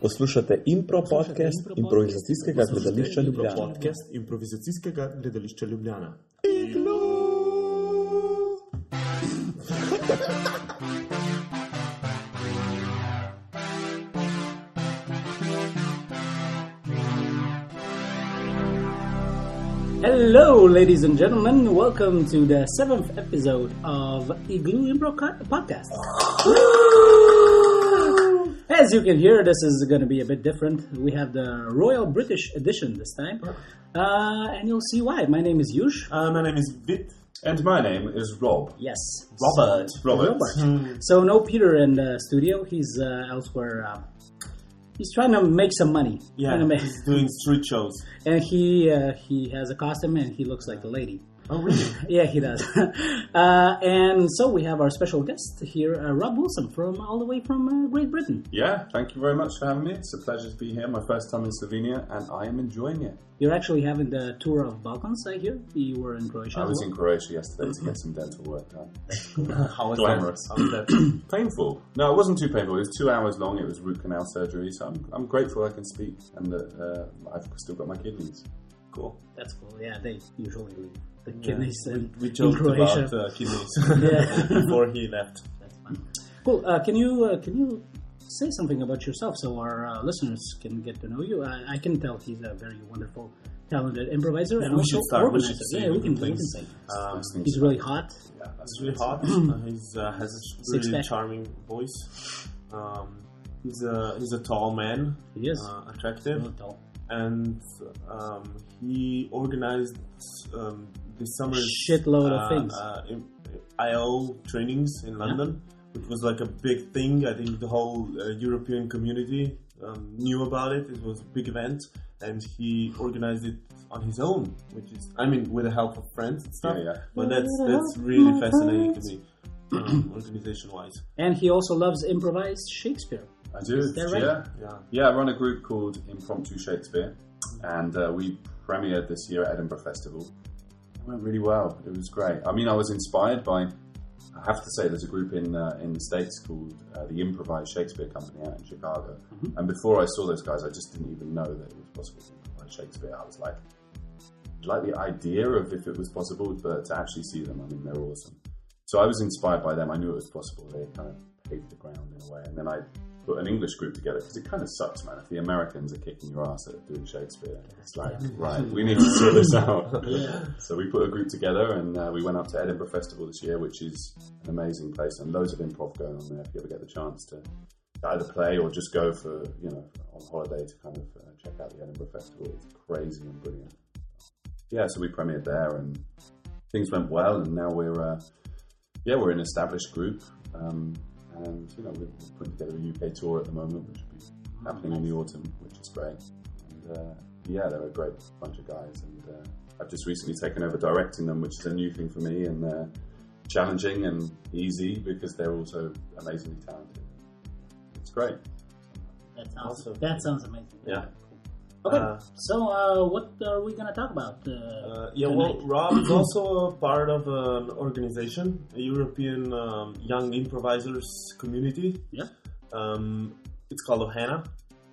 Poslušate Impro podcast improvizacijskega gledališča Ljubljana. Podcast improvizacijskega gledališča Ljubljana. Hello, ladies and gentlemen. Welcome to the seventh episode of Igloo Impro Co- Podcast. As you can hear, this is going to be a bit different. We have the Royal British edition this time, uh, and you'll see why. My name is Yush. Uh, my name is Vit. And my name is Rob. Yes, Robert. Robert. Robert. So no Peter in the studio. He's uh, elsewhere. Uh, he's trying to make some money. Yeah, make- he's doing street shows. and he uh, he has a costume and he looks like a lady. Oh, really? Yeah, he does. uh, and so we have our special guest here, uh, Rob Wilson, from all the way from uh, Great Britain. Yeah, thank you very much for having me. It's a pleasure to be here. My first time in Slovenia, and I am enjoying it. You're actually having the tour of Balkans, I hear. You were in Croatia. I was well? in Croatia yesterday to get some dental work done. How was Glamorous. that? How was that? painful. No, it wasn't too painful. It was two hours long. It was root canal surgery, so I'm, I'm grateful I can speak and that uh, I've still got my kidneys. cool. That's cool. Yeah, they usually leave the kidneys in, We in joked Croatia. about uh, kidneys before he left. That's fun. Cool. Uh, can you uh, can you say something about yourself so our uh, listeners can get to know you? I, I can tell he's a very wonderful, talented improviser and we also should start. Organizer. should yeah, we can, we can say. Um, He's really hot. Yeah, that's he's really hot. uh, he's uh, has a Six really pack. charming voice. Um, he's a he's a tall man. He is. uh, attractive. Really tall. and um, he organized um, this summer Shitload of things. Uh, IO trainings in London, which was like a big thing. I think the whole uh, European community um, knew about it. It was a big event, and he organized it on his own, which is, I mean, with the help of friends and stuff. Yeah, yeah. But that's that's really fascinating to me, um, organization-wise. And he also loves improvised Shakespeare. I do. Is right? Yeah. Yeah. Yeah, I run a group called Impromptu Shakespeare, and uh, we premiered this year at Edinburgh Festival. It went really well. It was great. I mean, I was inspired by. I have to say, there's a group in uh, in the states called uh, the Improvised Shakespeare Company out in Chicago. And before I saw those guys, I just didn't even know that it was possible to improvise Shakespeare. I was like, like the idea of if it was possible, but to actually see them, I mean, they're awesome. So I was inspired by them. I knew it was possible. They kind of paved the ground in a way. And then I put an English group together because it kind of sucks, man. If the Americans are kicking your ass at doing Shakespeare, it's like, right, we need to sort this out. So we put a group together and uh, we went up to Edinburgh Festival this year, which is an amazing place and loads of improv going on there. If you ever get the chance to either play or just go for, you know, on holiday to kind of uh, check out the Edinburgh Festival, it's crazy and brilliant. Yeah, so we premiered there and things went well, and now we're uh, yeah we're an established group, um, and you know we're putting together a UK tour at the moment, which will be happening in the autumn, which is great. And uh, yeah, they're a great bunch of guys, and uh, I've just recently taken over directing them, which is a new thing for me, and uh, challenging and easy because they're also amazingly talented. It's great. That sounds Awesome. that sounds amazing. Yeah. Okay, Uh, so uh, what are we gonna talk about? Uh, Uh, yeah, well. Rob is also a part of an organization, a European um, young improvisers community. Yeah. Um, it's called Ohana,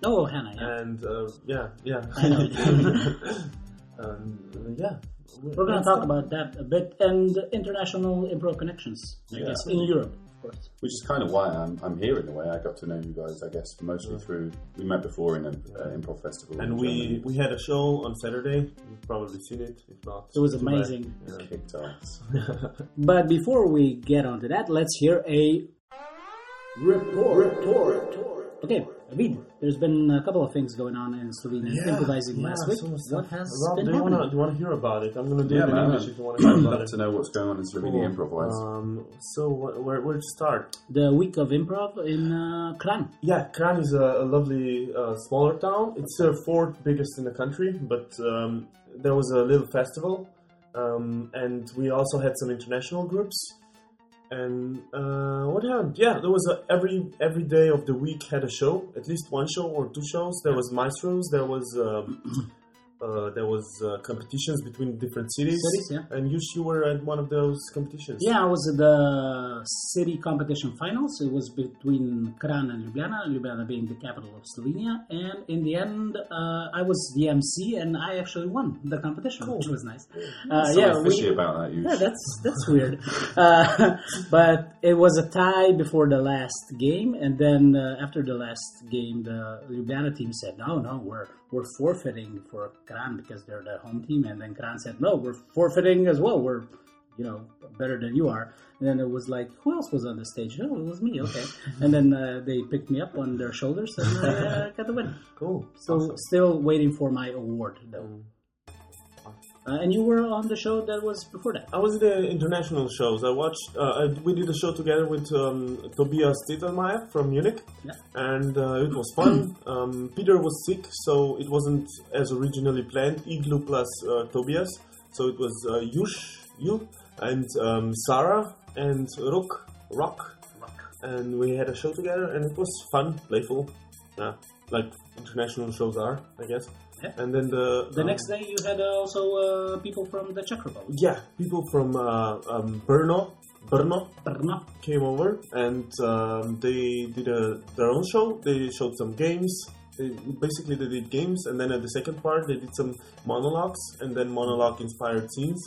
Oh, Ohana. Yeah. and uh, yeah, yeah, um, yeah. We're gonna talk about that a bit and international improv connections. I Yeah. guess in Europe, of course. Which is kind of why I'm, I'm here in a way. I got to know you guys, I guess, mostly through we met before in an uh, improv festival. And we Germany. we had a show on Saturday. You've probably seen it, if not. It was too bad. amazing. Yeah. kicked ass. But before we get onto that, let's hear a report. report. Okay, Avid, there's been a couple of things going on in Slovenia improvising last week. what has Rob, been do you happening? wanna do you wanna hear about it? I'm gonna do Yeah, it in. English if you wanna hear I'd about love it. to know what's going on in Slovenia improv wise. Um, so wh- where where to start? The week of improv in uh, Kranj. Yeah, Kranj is a, a lovely uh, smaller town. It's the fourth biggest in the country, but um, there was a little festival, um, and we also had some international groups. And uh, what happened? Yeah, there was a, every every day of the week had a show, at least one show or two shows. There was maestros, there was um, uh, there was uh, competitions between different cities. Cities, yeah. And you, you were at one of those competitions. Yeah, I was at the city competition finals. It was between Kranj and Ljubljana, Ljubljana being the capital of Slovenia. And in the end, uh, I was the MC and I actually won the competition, which was nice. Uh, Something yeah, we- about that. You yeah, that's that's weird. Uh, but it was a tie before the last game, and then uh, after the last game, the Ljubljana team said, "No, no, we're we're forfeiting for Kranj because they're the home team." And then Kranj said, "No, we're forfeiting as well. We're you know better than you are." And then it was like, "Who else was on the stage?" Oh, it was me. Okay. and then uh, they picked me up on their shoulders and uh, got the win. Cool. So Awesome. still waiting for my award though. Uh, and you were on the show that was before that. I was in the international shows. I watched. Uh, I, we did a show together with um, Tobias Titelmeier from Munich, Yeah. and uh, it was fun. Um, Peter was sick, so it wasn't as originally planned. Iglu plus uh, Tobias, so it was uh, Yush, you, and um, Sarah and Rook, Rock, and we had a show together, and it was fun, playful, yeah, like international shows are, I guess. Yeah. And then the The um, next day, you had uh, also uh, people from the Czech Republic. yeah, people from uh, um, Brno, Brno Brno. came over and um, they did a, their own show. They showed some games. They, basically, they did games, and then at the second part, they did some monologues, and then monologue inspired scenes,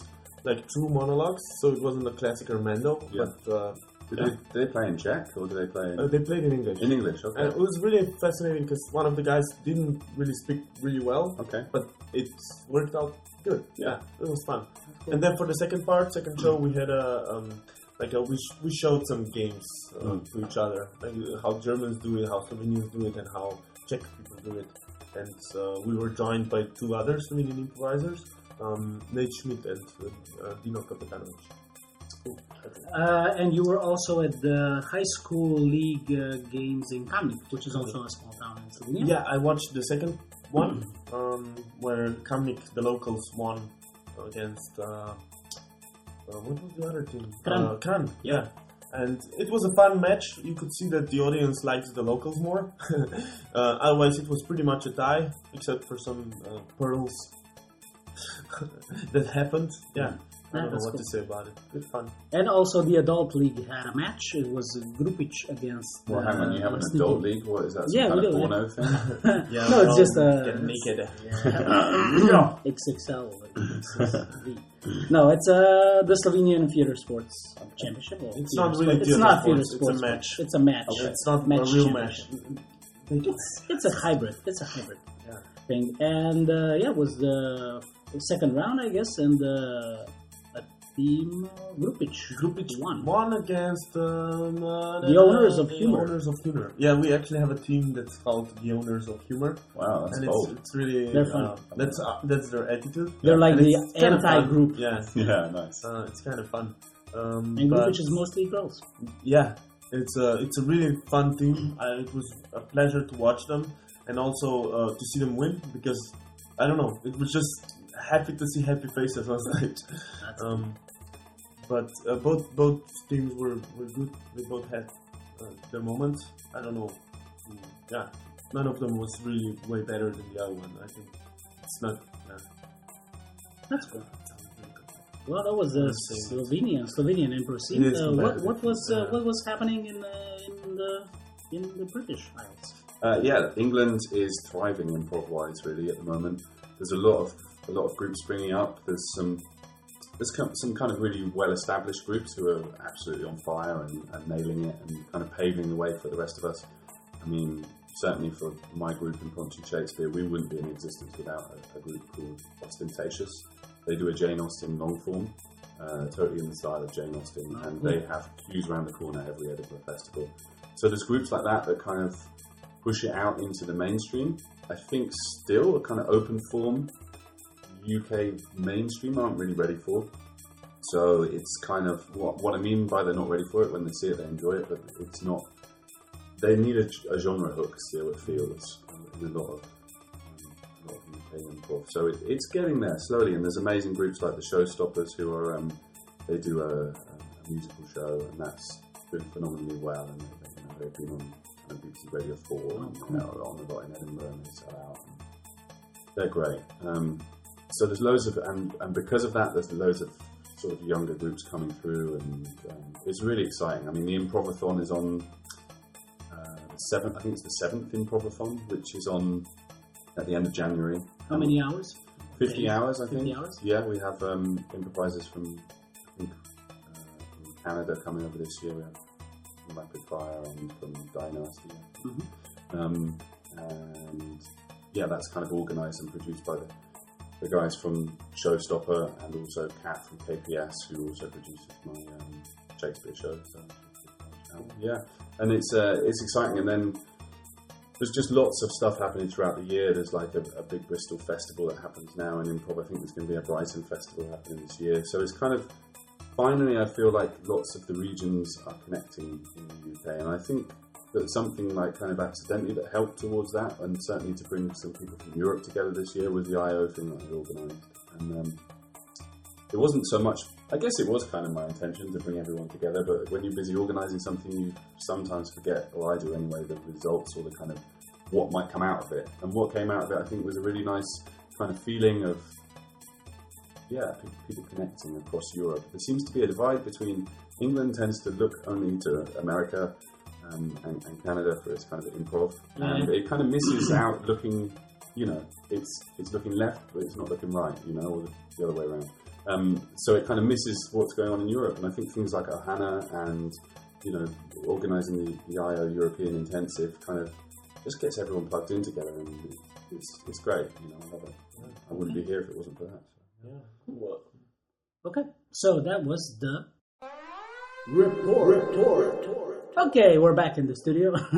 like true monologues. So it wasn't a classic Armando, Yeah. but uh, Did they, did they play in Czech or did they play in, uh, they played in English. in English? Okay. And it was really fascinating because one of the guys didn't really speak really well, okay. but it worked out good. Yeah, it was fun. And then for the second part, second show, we had a um, like a, we, sh- we showed some games uh, to each other, like uh, how Germans do it, how Slovenians do it, and how Czech people do it. And uh, we were joined by two other Slovenian improvisers, um, Nate Schmidt and uh, Dino Kapetanovic. Uh, and you were also at the high school league uh, games in Kamnik, which is also a small town in Slovenia. Yeah, I watched the second one um, where Kamnik, the locals, won against. Uh, uh, what was the other team? Kranj. Uh, Kranj, yeah. And it was a fun match. You could see that the audience liked the locals more. uh, otherwise, it was pretty much a tie, except for some uh, pearls that happened. Yeah, I don't know what cool. to say about it. Good fun. And also the adult league had a match. It was Grupic against. Well, hang on, you have an uh, adult Sneaky. league? What is that? Some Yeah, kind we of do, porno thing? Yeah, No, it's just, uh, get naked. XXL. no, it's uh, the Slovenian Theater Sports Championship. Well, It's not really sport- It's theater not theater sports, it's a match. It's a match. It's not match a real match. championship. They do. It's it's a hybrid. It's a hybrid Yeah. thing. And uh, yeah, it was the second round, I guess, and uh, a team uh, Grupic. Grupic won. won against um, uh, The owners of the humor. owners of humor. Yeah, we actually have a team that's called the owners of humor, Wow, that's and it's, it's really They're fun. uh, that's uh, that's their attitude. They're like And the it's kinda fun. anti-group. Yeah, Yeah, nice. uh, it's kind of fun. Um, And Grupic is mostly girls. yeah, it's a it's a really fun team. It was a pleasure to watch them and also uh, to see them win because I don't know, it was just happy to see happy faces on stage. That's Um, but uh, both both teams were, were good. They both had uh, their moments. I don't know. Yeah, none of them was really way better than the other one. I think it's not. Yeah. That's good. Well, that was the Let's. Slovenian Slovenian improv scene. Uh, what what was uh, Yeah. what was happening in uh, in the in the British Isles? Uh, yeah, England is thriving improv wise really at the moment. There's a lot of a lot of groups springing up. There's some there's some kind of really well established groups who are absolutely on fire and, and nailing it and kind of paving the way for the rest of us. I mean, certainly for my group in Impromptu Shakespeare, we wouldn't be in existence without a, a group called Austentatious. They do a Jane Austen long form, uh, totally in the style of Jane Austen, and they have queues around the corner every Edinburgh festival. So there's groups like that that kind of push it out into the mainstream. I think still a kind of open form UK mainstream aren't really ready for. So it's kind of what, what I mean by they're not ready for it. When they see it, they enjoy it, but it's not. They need a, a genre hook still. It feels in a lot of a lot of UK improv. So it, it's getting there slowly, and there's amazing groups like the Showstoppers who are um, they do a, a, musical show, and that's doing phenomenally well. And they, you know, they've been on BBC Radio Four, and you know, on a lot in Edinburgh, and they sell out. And they're great. Um, so there's loads of, and, and because of that, there's loads of sort of younger groups coming through, and um, it's really exciting. I mean, the Improvathon is on uh, the seventh. I think it's the seventh Improvathon, which is on at the end of January. How many hours? 50 Okay. hours, I 50 think. hours? Yeah, we have um, improvisers from, I think, uh, from Canada coming over this year. We have from Rapid Fire and from Dynasty. Mhm. Um, and yeah, that's kind of organised and produced by the, the guys from Showstopper and also Kat from KPS, who also produces my um, Shakespeare show. So, um, yeah, and it's uh, it's exciting. And then there's just lots of stuff happening throughout the year. There's like a, a big Bristol festival that happens now, and improv. I think there's going to be a Brighton festival happening this year. So it's kind of finally, I feel like lots of the regions are connecting in the UK, and I think that something like kind of accidentally that helped towards that, and certainly to bring some people from Europe together this year was the IO thing that I organised, and um, it wasn't so much. I guess it was kind of my intention to bring everyone together, but when you're busy organising something, you sometimes forget, or I do anyway, the results or the kind of what might come out of it. And what came out of it, I think, was a really nice kind of feeling of yeah, people connecting across Europe. There seems to be a divide between England tends to look only to America um, and, and Canada for its kind of improv, and it kind of misses out looking. You know, it's it's looking left, but it's not looking right. You know, or the other way around. Um, so it kind of misses what's going on in Europe, and I think things like Ohana and you know organising the, the IO European Intensive kind of just gets everyone plugged in together, and it's it's great. You know, I love it. I wouldn't be here if it wasn't for that. Yeah. Well, Okay, so that was the. report. Report. Okay, we're back in the studio.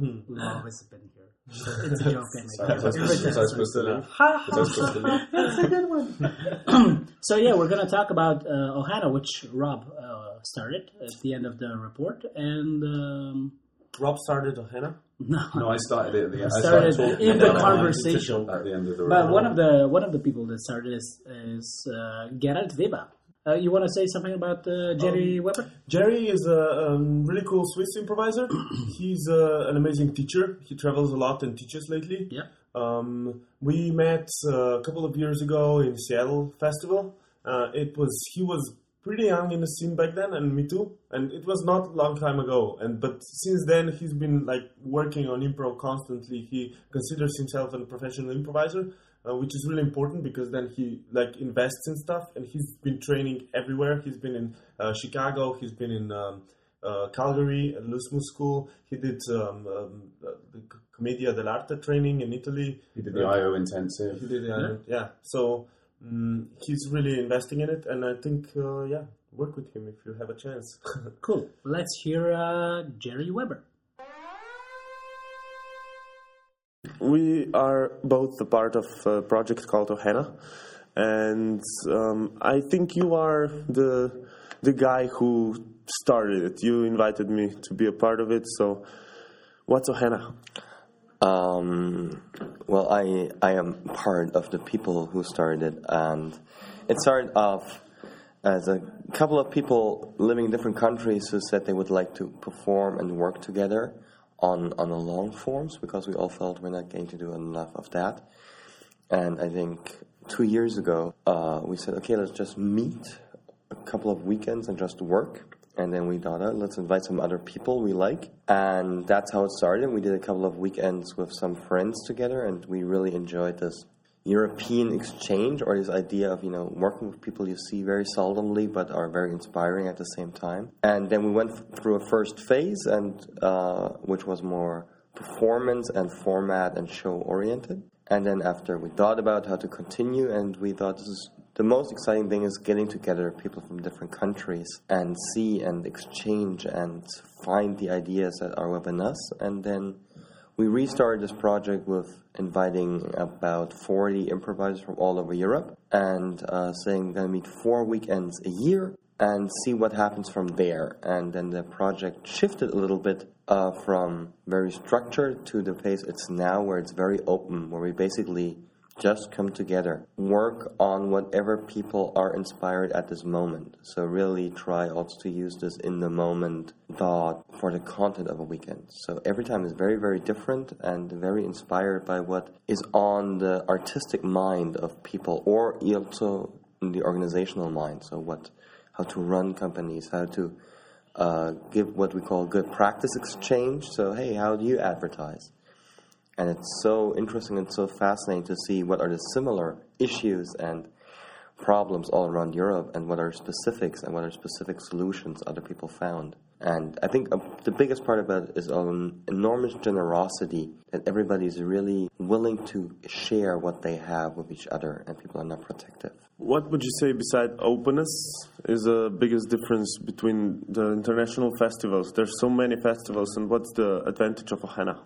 We've always been here. It's a joke Sorry, was I anyway. supposed, was I supposed to leave? Ha, Was I supposed to leave? That's a good one. so yeah, we're gonna talk about uh, Ohana, which Rob uh, started at the end of the report, and um, Rob started Ohana. no, No, I started it at the end. I started talking in the conversation. at the end of the Report. But one of the one of the people that started is is uh, Gerald Weber. Uh, you want to say something about uh, Jerry Weber? Jerry is a um, really cool Swiss improviser. He's uh, an amazing teacher. He travels a lot and teaches lately. Yeah. Um, we met uh, a couple of years ago in Seattle Festival. Uh, it was he was pretty young in the scene back then, and me too. And it was not a long time ago. And but since then, he's been like working on improv constantly. He considers himself a professional improviser, uh, which is really important because then he like invests in stuff. And he's been training everywhere. He's been in uh, Chicago. He's been in. Um, uh, Calgary at Loose Moose School. He did um, um, uh, the Commedia dell'arte training in Italy. He did the IO intensive. He did, the IO, yeah. yeah. So um, he's really investing in it, and I think, uh, yeah, work with him if you have a chance. Cool. Let's hear uh, Jerry Weber. We are both a part of a project called Ohana, and um, I think you are the the guy who started it. You invited me to be a part of it. So, what's Ohana? Um, well, I I am part of the people who started it, and it started off as a couple of people living in different countries who said they would like to perform and work together on on the long forms because we all felt we're not going to do enough of that. And I think two years ago uh, we said, okay, let's just meet a couple of weekends and just work. And then we thought, oh, let's invite some other people we like. And that's how it started. We did a couple of weekends with some friends together, and we really enjoyed this European exchange or this idea of, you know, working with people you see very seldomly but are very inspiring at the same time. And then we went through a first phase, and uh, which was more performance and format and show oriented. And then after we thought about how to continue, and we thought this is the most exciting thing is getting together people from different countries and see and exchange and find the ideas that are within us. And then we restarted this project with inviting about 40 improvisers from all over Europe and uh, saying we're going to meet four weekends a year and see what happens from there. And then the project shifted a little bit uh, from very structured to the phase it's now, where it's very open, where we basically just come together, work on whatever people are inspired at this moment. So really try also to use this in the moment thought for the content of a weekend. So every time is very, very different and very inspired by what is on the artistic mind of people or also in the organizational mind. So what, how to run companies, how to uh, give what we call good practice exchange. So hey, how do you advertise? And it's so interesting and so fascinating to see what are the similar issues and problems all around Europe and what are specifics and what are specific solutions other people found. And I think uh, the biggest part about it is an enormous generosity that everybody is really willing to share what they have with each other and people are not protective. What would you say, beside openness, is the biggest difference between the international festivals? There's so many festivals, and what's the advantage of Ohana?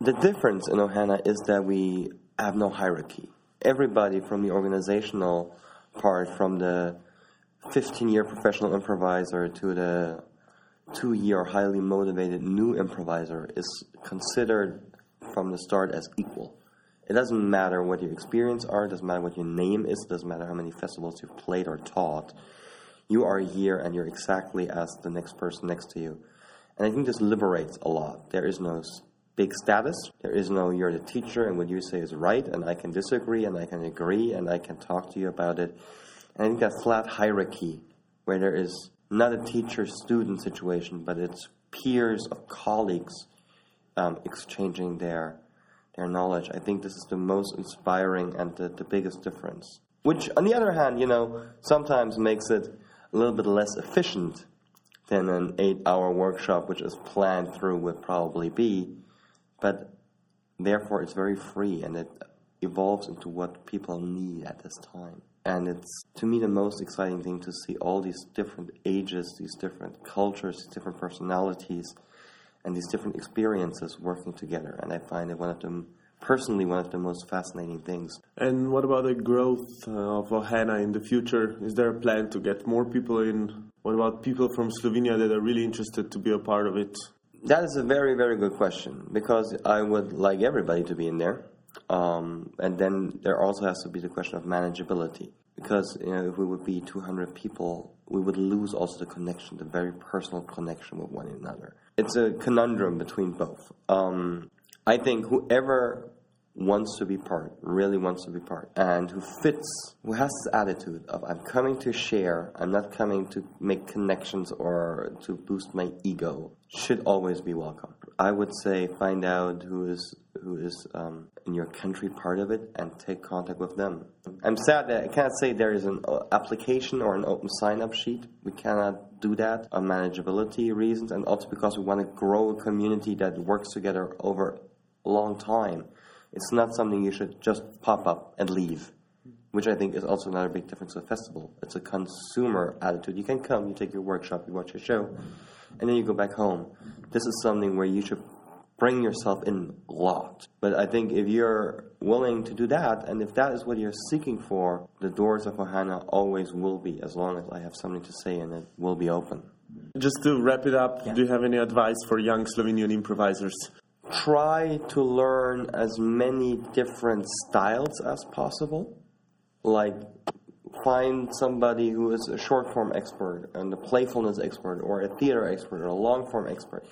The difference in Ohana is that we have no hierarchy. Everybody from the organizational part, from the 15 year professional improviser to the two year highly motivated new improviser, is considered from the start as equal. It doesn't matter what your experience are, it doesn't matter what your name is, it doesn't matter how many festivals you've played or taught. You are here and you're exactly as the next person next to you. And I think this liberates a lot. There is no big status. There is no you're the teacher and what you say is right and I can disagree and I can agree and I can talk to you about it. And I think that flat hierarchy where there is not a teacher student situation, but it's peers of colleagues um, exchanging their their knowledge. I think this is the most inspiring and the, the biggest difference. Which, on the other hand, you know, sometimes makes it a little bit less efficient than an eight hour workshop, which is planned through, would probably be but therefore it's very free and it evolves into what people need at this time. And it's to me the most exciting thing to see all these different ages, these different cultures, these different personalities, and these different experiences working together. And I find it one of them personally one of the most fascinating things. And what about the growth uh, of Ohana in the future? Is there a plan to get more people in? What about people from Slovenia that are really interested to be a part of it? That is a very, very good question because I would like everybody to be in there. Um, and then there also has to be the question of manageability because you know if we would be 200 people, we would lose also the connection, the very personal connection with one another. It's a conundrum between both. Um, I think whoever wants to be part, really wants to be part, and who fits, who has this attitude of I'm coming to share, I'm not coming to make connections or to boost my ego, should always be welcome. I would say find out who is who is um, in your country part of it and take contact with them. I'm sad that I can't say there is an uh, application or an open sign up sheet. We cannot do that on manageability reasons and also because we want to grow a community that works together over a long time it's not something you should just pop up and leave, which I think is also another big difference with festival. It's a consumer attitude. You can come, you take your workshop, you watch your show, and then you go back home. This is something where you should bring yourself in a lot. But I think if you're willing to do that, and if that is what you're seeking for, the doors of Ohana always will be, as long as I have something to say, and it will be open. Just to wrap it up, yeah. do you have any advice for young Slovenian improvisers? Try to learn as many different styles as possible. Like, find somebody who is a short form expert and a playfulness expert or a theater expert or a long form expert.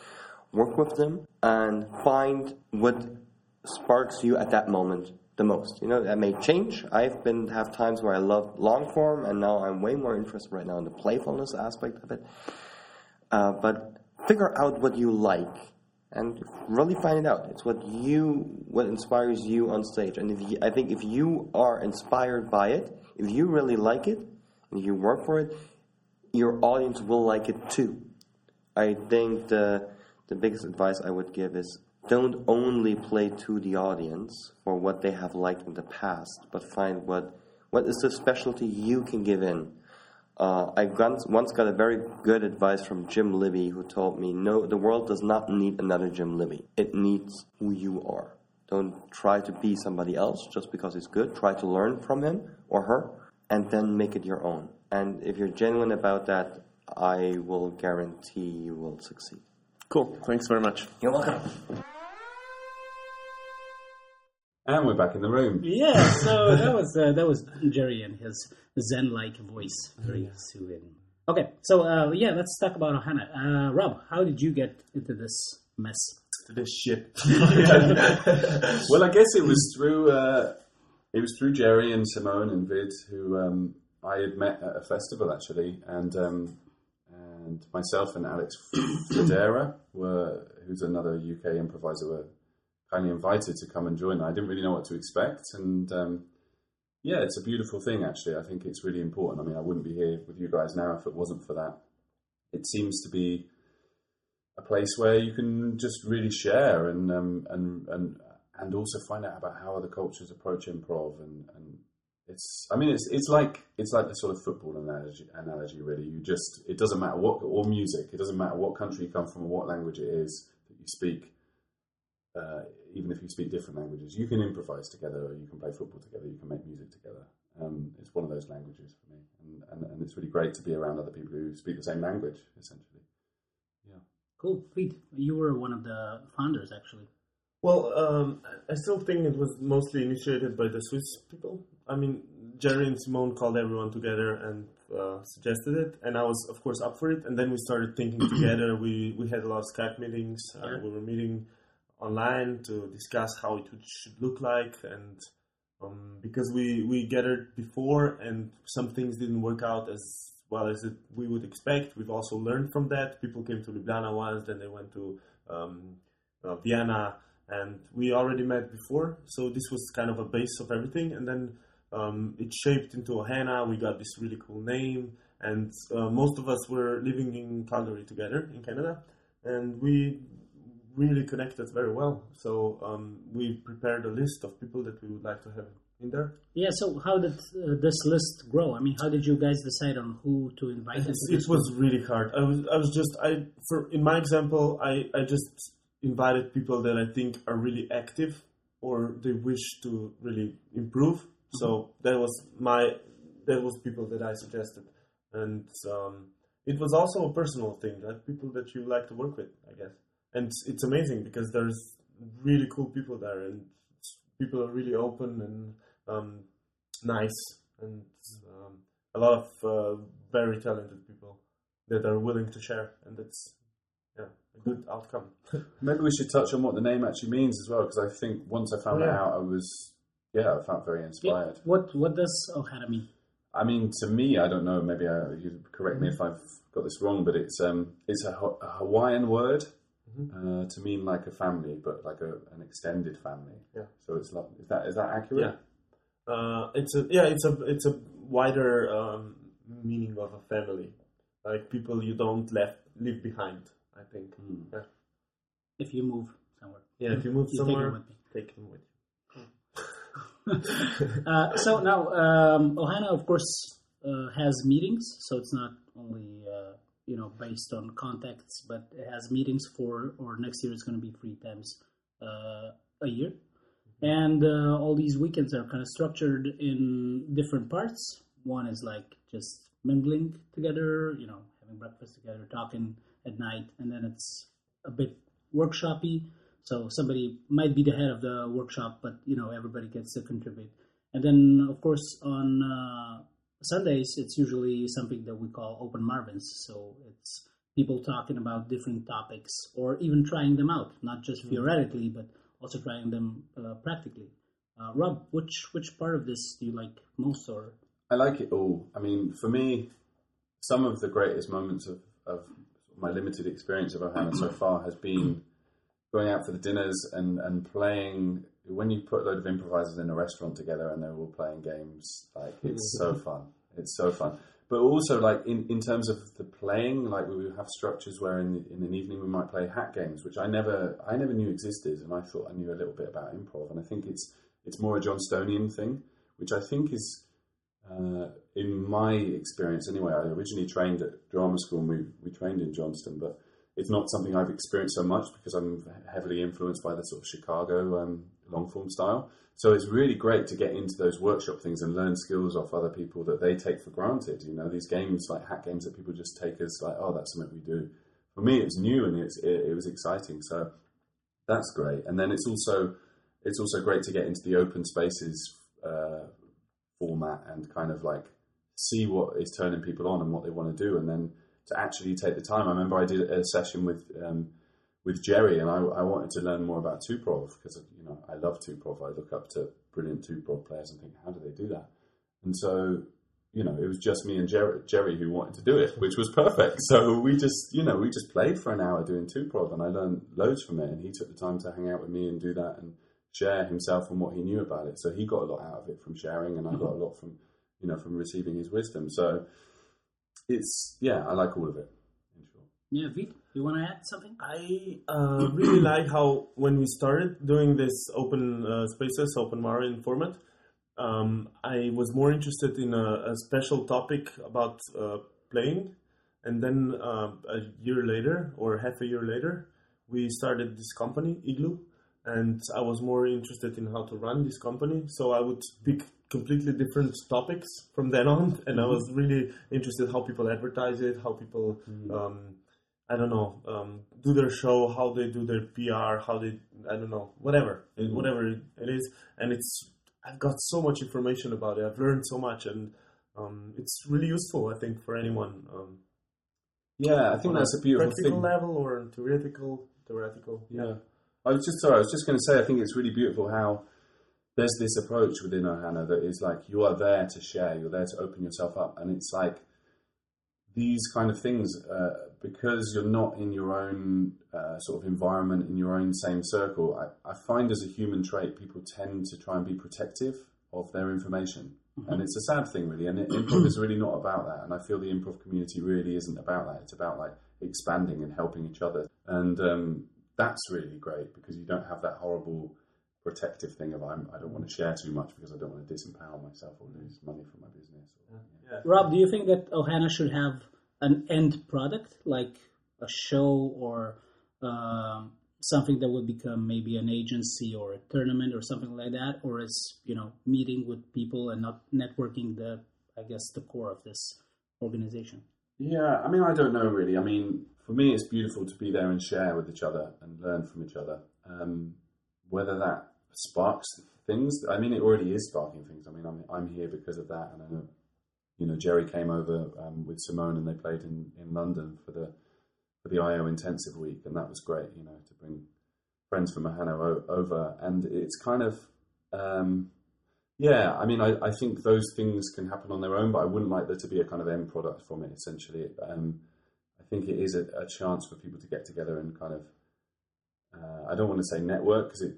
Work with them and find what sparks you at that moment the most. You know, that may change. I've been have times where I love long form and now I'm way more interested right now in the playfulness aspect of it. Uh, but figure out what you like and really find it out. It's what you, what inspires you on stage. And if you, I think if you are inspired by it, if you really like it, and you work for it, your audience will like it too. I think the the biggest advice I would give is don't only play to the audience for what they have liked in the past, but find what what is the specialty you can give in uh, I once got a very good advice from Jim Libby, who told me, "No, the world does not need another Jim Libby. It needs who you are. Don't try to be somebody else just because it's good. Try to learn from him or her, and then make it your own. And if you're genuine about that, I will guarantee you will succeed." Cool. Thanks very much. You're welcome. And we're back in the room. Yeah, so that was uh, that was Jerry and his zen-like voice, very soothing. Okay, so uh, yeah, let's talk about Ohana. Uh, Rob, how did you get into this mess? This shit. Well, I guess it was through uh, it was through Jerry and Simone and Vid who um, I had met at a festival actually, and um, and myself and Alex Federa were who's another UK improviser were kindly invited to come and join. I didn't really know what to expect, and um, yeah, it's a beautiful thing actually. I think it's really important. I mean, I wouldn't be here with you guys now if it wasn't for that. It seems to be a place where you can just really share and um, and and and also find out about how other cultures approach improv and, and it's I mean it's it's like it's like the sort of football analogy analogy really you just it doesn't matter what or music it doesn't matter what country you come from or what language it is that you speak uh, even if you speak different languages you can improvise together or you can play football together you can make music together um, it's one of those languages for me and, and, and it's really great to be around other people who speak the same language essentially Yeah. Cool, Pete. You were one of the founders, actually. Well, um, I still think it was mostly initiated by the Swiss people. I mean, Jerry and Simone called everyone together and uh, suggested it, and I was, of course, up for it. And then we started thinking together. We we had a lot of Skype meetings. Uh, We were meeting online to discuss how it should look like, and um, because we we gathered before, and some things didn't work out as well as it, we would expect. We've also learned from that. People came to Ljubljana once, then they went to um, uh, Vienna, and we already met before. So this was kind of a base of everything, and then um, it shaped into Ohana. We got this really cool name, and uh, most of us were living in Calgary together in Canada, and we really connected very well. So um, we prepared a list of people that we would like to have in there. Yeah, so how did uh, this list grow? I mean, how did you guys decide on who to invite? this it was really hard. I was I was just I for in my example I I just invited people that I think are really active or they wish to really improve. So that was my that was people that I suggested, and um, it was also a personal thing, like people that you like to work with, I guess. And it's, it's amazing because there's really cool people there, and people are really open and um, nice, and um, a lot of uh, very talented people that are willing to share, and that's yeah a good outcome. Maybe we should touch on what the name actually means as well, because I think once I found Oh, that yeah. out, I was, yeah, I felt very Yeah, inspired. what what does Ohana mean? I mean, to me, I don't know. Maybe I, you correct me if I've got this wrong, but it's um, it's a, a Hawaiian word uh, to mean like a family, but like a, an extended family. Yeah. So it's like, is that is that accurate? Yeah. Uh, it's a yeah, it's a it's a wider um, meaning of a family, like people you don't left leave behind. I think. Hmm. Yeah. If you move somewhere, Yeah, if you move You take it somewhere, with me. take them with you. Uh, so now um, Ohana, of course, uh, has meetings. So it's not only uh, you know based on contacts, but it has meetings for or next year it's going to be three times uh, a year, and uh, all these weekends are kind of structured in different parts. One is like just mingling together, you know, having breakfast together, talking at night, and then it's a bit workshopy. So somebody might be the head of the workshop, but you know everybody gets to contribute. And then, of course, on uh, Sundays, it's usually something that we call open Marvins. So it's people talking about different topics or even trying them out, not just theoretically, but also trying them uh, practically. Uh, Rob, which which part of this do you like most, or I like it all. I mean, for me, some of the greatest moments of, of my limited experience of Ohana so far has been going out for the dinners and, and playing. When you put a load of improvisers in a restaurant together and they're all playing games, like it's so fun. It's so fun. But also, like in, in terms of the playing, like we would have structures where in, in an evening we might play hat games, which I never I never knew existed, and I thought I knew a little bit about improv, and I think it's it's more a Johnstonian thing, which I think is uh, in my experience, anyway, I originally trained at drama school and we, we trained in Johnstone, but it's not something I've experienced so much because I'm heavily influenced by the sort of Chicago um, long form style. So it's really great to get into those workshop things and learn skills off other people that they take for granted. You know, these games like hat games that people just take as like, oh, that's something we do. For me, it's new and it's, it, it was exciting. So that's great. And then it's also it's also great to get into the open spaces uh, format and kind of like see what is turning people on and what they want to do, and then to actually take the time. I remember I did a session with um, with Jerry, and I, I, wanted to learn more about Tuprov because you know I love Tuprov. I look up to brilliant Tuprov players and think, how do they do that? And so you know, it was just me and Jerry, Jerry who wanted to do it, which was perfect. So we just, you know, we just played for an hour doing Tuprov, and I learned loads from it. And he took the time to hang out with me and do that and share himself and what he knew about it. So he got a lot out of it from sharing, and I got a lot from, you know, from receiving his wisdom. So it's yeah, I like all of it. In short. Yeah, Vit, you want to add something? I uh, really like how when we started doing this open uh, spaces, open Marin format, um, I was more interested in a, a special topic about uh, playing, and then uh, a year later, or half a year later, we started this company, Igloo, and I was more interested in how to run this company. So I would pick completely different topics from then on, and I was really interested how people advertise it, how people. Um, I don't know, um, do their show, how they do their PR, how they, I don't know, whatever, whatever it is, and it's I've got so much information about it. I've learned so much, and um, it's really useful. I think for anyone. Um, yeah, I think that's a beautiful practical thing. level or theoretical. Theoretical. Yeah, I was just sorry. I was just going to say. I think it's really beautiful how there's this approach within Ohana that is like you are there to share. You're there to open yourself up, and it's like these kind of things uh, because you're not in your own uh, sort of environment in your own same circle. I, I, find as a human trait, people tend to try and be protective of their information, mm-hmm. and it's a sad thing, really. And improv is really not about that. And I feel the improv community really isn't about that. It's about like expanding and helping each other, and um, that's really great because you don't have that horrible protective thing of I'm, I don't want to share too much because I don't want to disempower myself or lose money from my business. Or, yeah. Rob, do you think that Ohana should have an end product like a show or um, something that would become maybe an agency or a tournament or something like that, or is you know meeting with people and not networking the I guess the core of this organization? Yeah, I mean I don't know really. I mean for me it's beautiful to be there and share with each other and learn from each other. Um, whether that sparks things. I mean, it already is sparking things. I mean, I'm I'm here because of that, and I know, you know, Jerry came over um, with Simone, and they played in, in London for the for the IO Intensive Week, and that was great. You know, to bring friends from Ohana o- over, and it's kind of. Um, yeah, I mean, I, I think those things can happen on their own, but I wouldn't like there to be a kind of end product from it. Essentially, um, I think it is a, a, chance for people to get together and kind of. Uh, I don't want to say network because it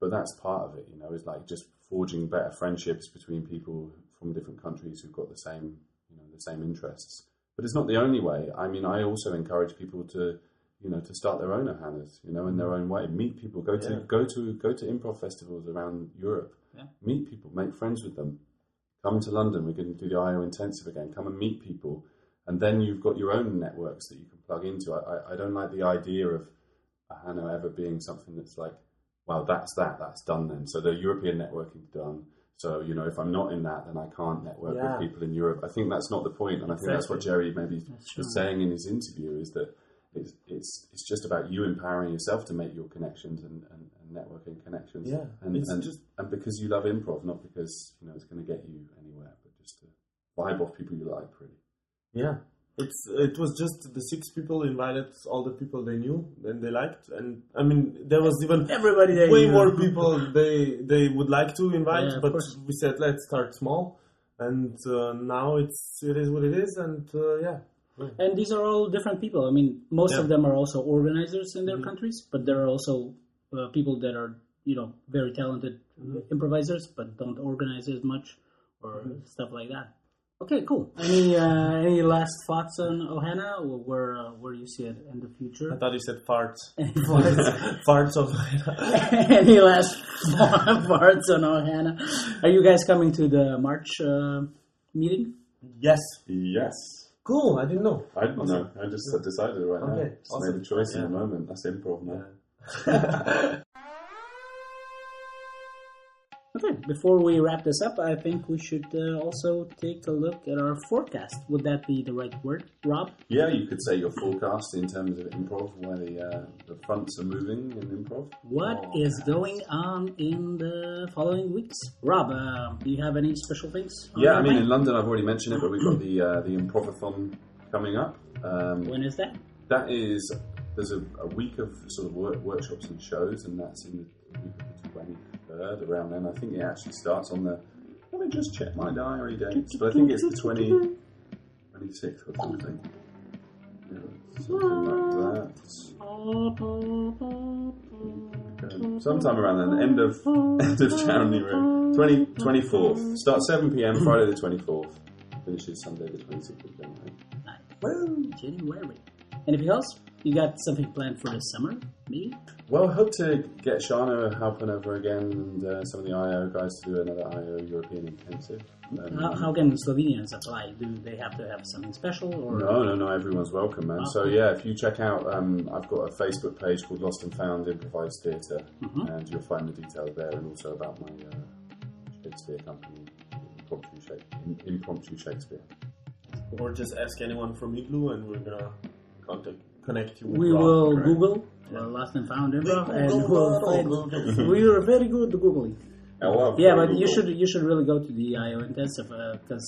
but that's part of it, you know, is like just forging better friendships between people from different countries who've got the same, you know, the same interests. But it's not the only way. I mean, I also encourage people to, you know, to start their own ohanas, you know, in their own way. Meet people, go to Yeah. go to go to improv festivals around Europe. Yeah. Meet people, make friends with them. Come to London. We're going to do the IO intensive again. Come and meet people, and then you've got your own networks that you can plug into. I, I, I don't like the idea of Ohana ever being something that's like well, that's that, that's done then. So the European networking's done. So, you know, if I'm not in that, then I can't network Yeah. with people in Europe. I think that's not the point. And I think that's what Jerry maybe was saying in his interview is that it's, it's, it's just about you empowering yourself to make your connections and, and, and networking connections. Yeah, And, and, just- and because you love improv, not because, you know, it's going to get you anywhere, but just to vibe off people you like, really. Yeah, it's it was just the six people invited all the people they knew and they liked, and I mean there was even Everybody they way more people they they would like to invite, Yeah, but we said let's start small, and uh, now it's it is what it is, and uh, yeah. And these are all different people. I mean, most Yeah. of them are also organizers in their Mm-hmm. countries, but there are also uh, people that are, you know, very talented Mm-hmm. improvisers, but don't organize as much or stuff like that. Okay, cool. Any uh, any last thoughts on Ohana, or where uh, where you see it in the future? I thought you said farts. Any thoughts? farts of any last thoughts on Ohana? Are you guys coming to the March uh, meeting? yes, Yes. cool. I didn't know. I didn't know. I just decided right now. Okay, Just awesome. made a choice in Yeah. the moment. That's improv, man. Okay, before we wrap this up, I think we should uh, also take a look at our forecast. Would that be the right word, Rob? Yeah, you could say your forecast in terms of improv, where the, uh, the fronts are moving in improv. What Oh, is going on in the following weeks? Rob, uh, do you have any special things? Yeah, I mean, mind? in London, I've already mentioned it, but we've got the uh, the improvathon coming up. Um, when is that? that is, there's a, a week of sort of work, workshops and shows, and that's in the week of the 23rd, around then. I think it actually starts on the. Let me just check my diary dates, but I think it's the 20, 26th or something. Something like that. Sometime around then, end of end of January, 20, 24th. Starts 7 pm, Friday the 24th. Finishes Sunday the 26th of January. Well, January. Anything else? You got something planned for the summer, maybe? Well, I hope to get Shana helping over again and uh, some of the IO guys to do another IO European intensive. Um, How, how can Slovenians apply? Do they have to have something special, or no, no, no, everyone's welcome, man. So, yeah, if you check out, um, I've got a Facebook page called Lost and Found Improvised Theatre, and you'll find the details there and also about my uh, Shakespeare company, Impromptu, Shake- Impromptu Shakespeare. Or just ask anyone from Igloo and we're gonna contact, connect you with we Rob. will correct. Google uh, Lost and Found Improv, and we'll find. We are very good at googling. Oh, well, Yeah, very but you should you should really go to the IO intensive because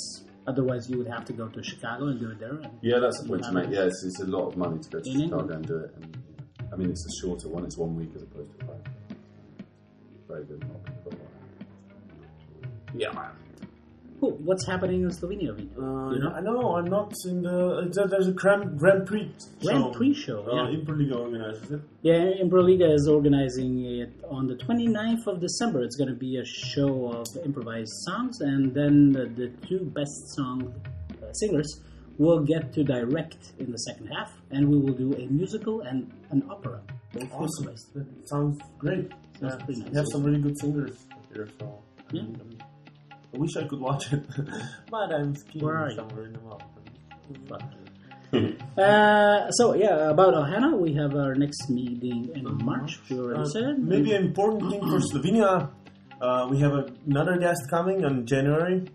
otherwise you would have to go to Chicago and do it there. And Yeah, that's the point to make. Yeah, it's, it's a lot of money to go to In Chicago England. and do it. And, I mean, it's a shorter one. It's one week as opposed to five. Very good. Not people like that. Yeah, man. Cool. What's happening in Slovenia? Uh, you know? I know, I'm not in the. uh, There's a Grand, Grand Prix Grand show. Prix show, Uh, yeah. Improliga organizes it. Yeah, Improliga is organizing it on the 29th of December. It's going to be a show of improvised songs, and then the, the two best song uh, singers will get to direct in the second half, and we will do a musical and an opera. both Awesome. improvised. That sounds great. Sounds Yeah, pretty nice. We have some really good singers here, so. Yeah. um, I wish I could watch it, but I'm skiing Where are you? somewhere in the mountains. Fuck. uh, so yeah, about Ohana, we have our next meeting in March. We already Uh, said. maybe an important thing for Slovenia. Uh, we have another guest coming in January,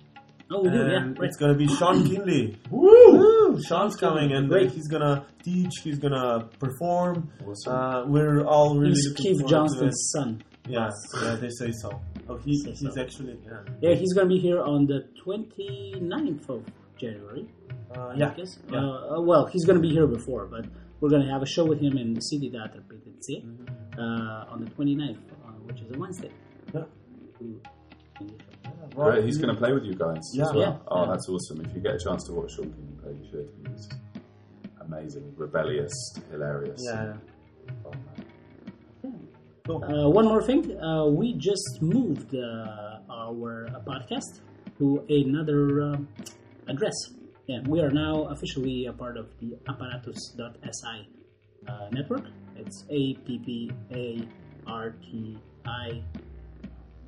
Oh, we do. Yeah, right. it's gonna be Shawn Kinley. Woo! Shawn's coming, and uh, Great. he's gonna teach. He's gonna perform. Awesome. Uh, we're all really He's Keith forward to Johnstone's son. it. Yeah, yeah, they say so. Oh, he, Say he's so. actually yeah. Yeah, he's going to be here on the 29th of January. Uh, I yeah, guess. yeah. Uh, uh, well, he's going to be here before, but we're going to have a show with him in the City Theater PTC Mm-hmm. uh, on the 29th, uh, which is a Wednesday. Yeah. Ooh, in the He's going to play with you guys. Yeah. As well. Yeah. Oh, Yeah. that's awesome. If you get a chance to watch Shawn King play, you should. He's amazing, rebellious, hilarious. yeah. Uh, one more thing, uh, we just moved uh, our podcast to another um address. Yeah, we are now officially a part of the apparatus.si uh, network. It's A P P A R T I.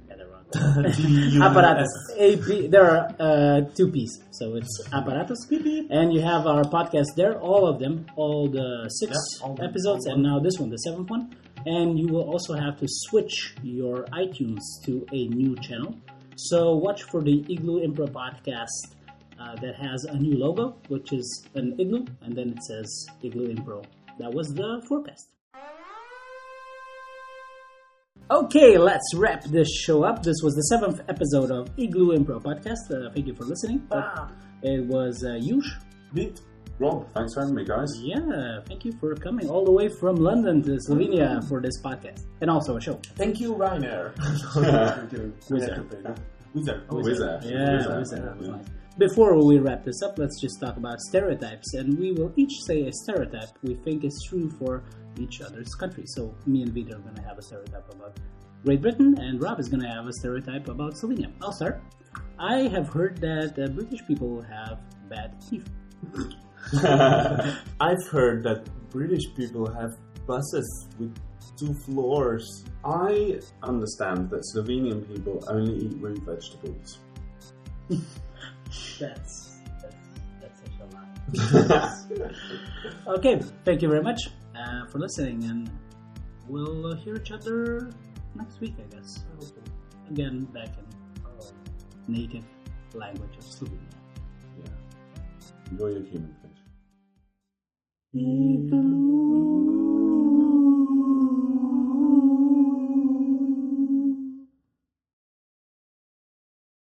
Got it wrong. apparatus. A P. There are uh, two P's, so it's apparatus. And you have our podcast there, all of them, all the six all episodes, and now this one, the seventh one. And you will also have to switch your iTunes to a new channel. So watch for the Igloo Impro podcast uh, that has a new logo, which is an igloo, and then it says Igloo Impro. That was the forecast. Okay, let's wrap this show up. This was the seventh episode of Igloo Impro podcast. Uh, thank you for listening. It was uh, Yush. Beat. Rob, thanks for having me, guys. Yeah, thank you for coming all the way from London to Slovenia for this podcast and also a show. Thank you, Ryanair. Wizz Air. Wizard. Oh, Wizz Air. Yeah, Wizz Air. Wizard. That was nice. Before we wrap this up, let's just talk about stereotypes, and we will each say a stereotype we think is true for each other's country. So me and Vito are going to have a stereotype about Great Britain, and Rob is going to have a stereotype about Slovenia. I'll start. I have heard that uh, British people have bad teeth. I've heard that British people have buses with two floors. I understand that Slovenian people only eat root vegetables. That's that's, that's such a lie. okay, thank you very much uh, for listening, and we'll uh, hear each other next week, I guess. again back in our native language of Slovenia. Yeah. Enjoy your human 一个路。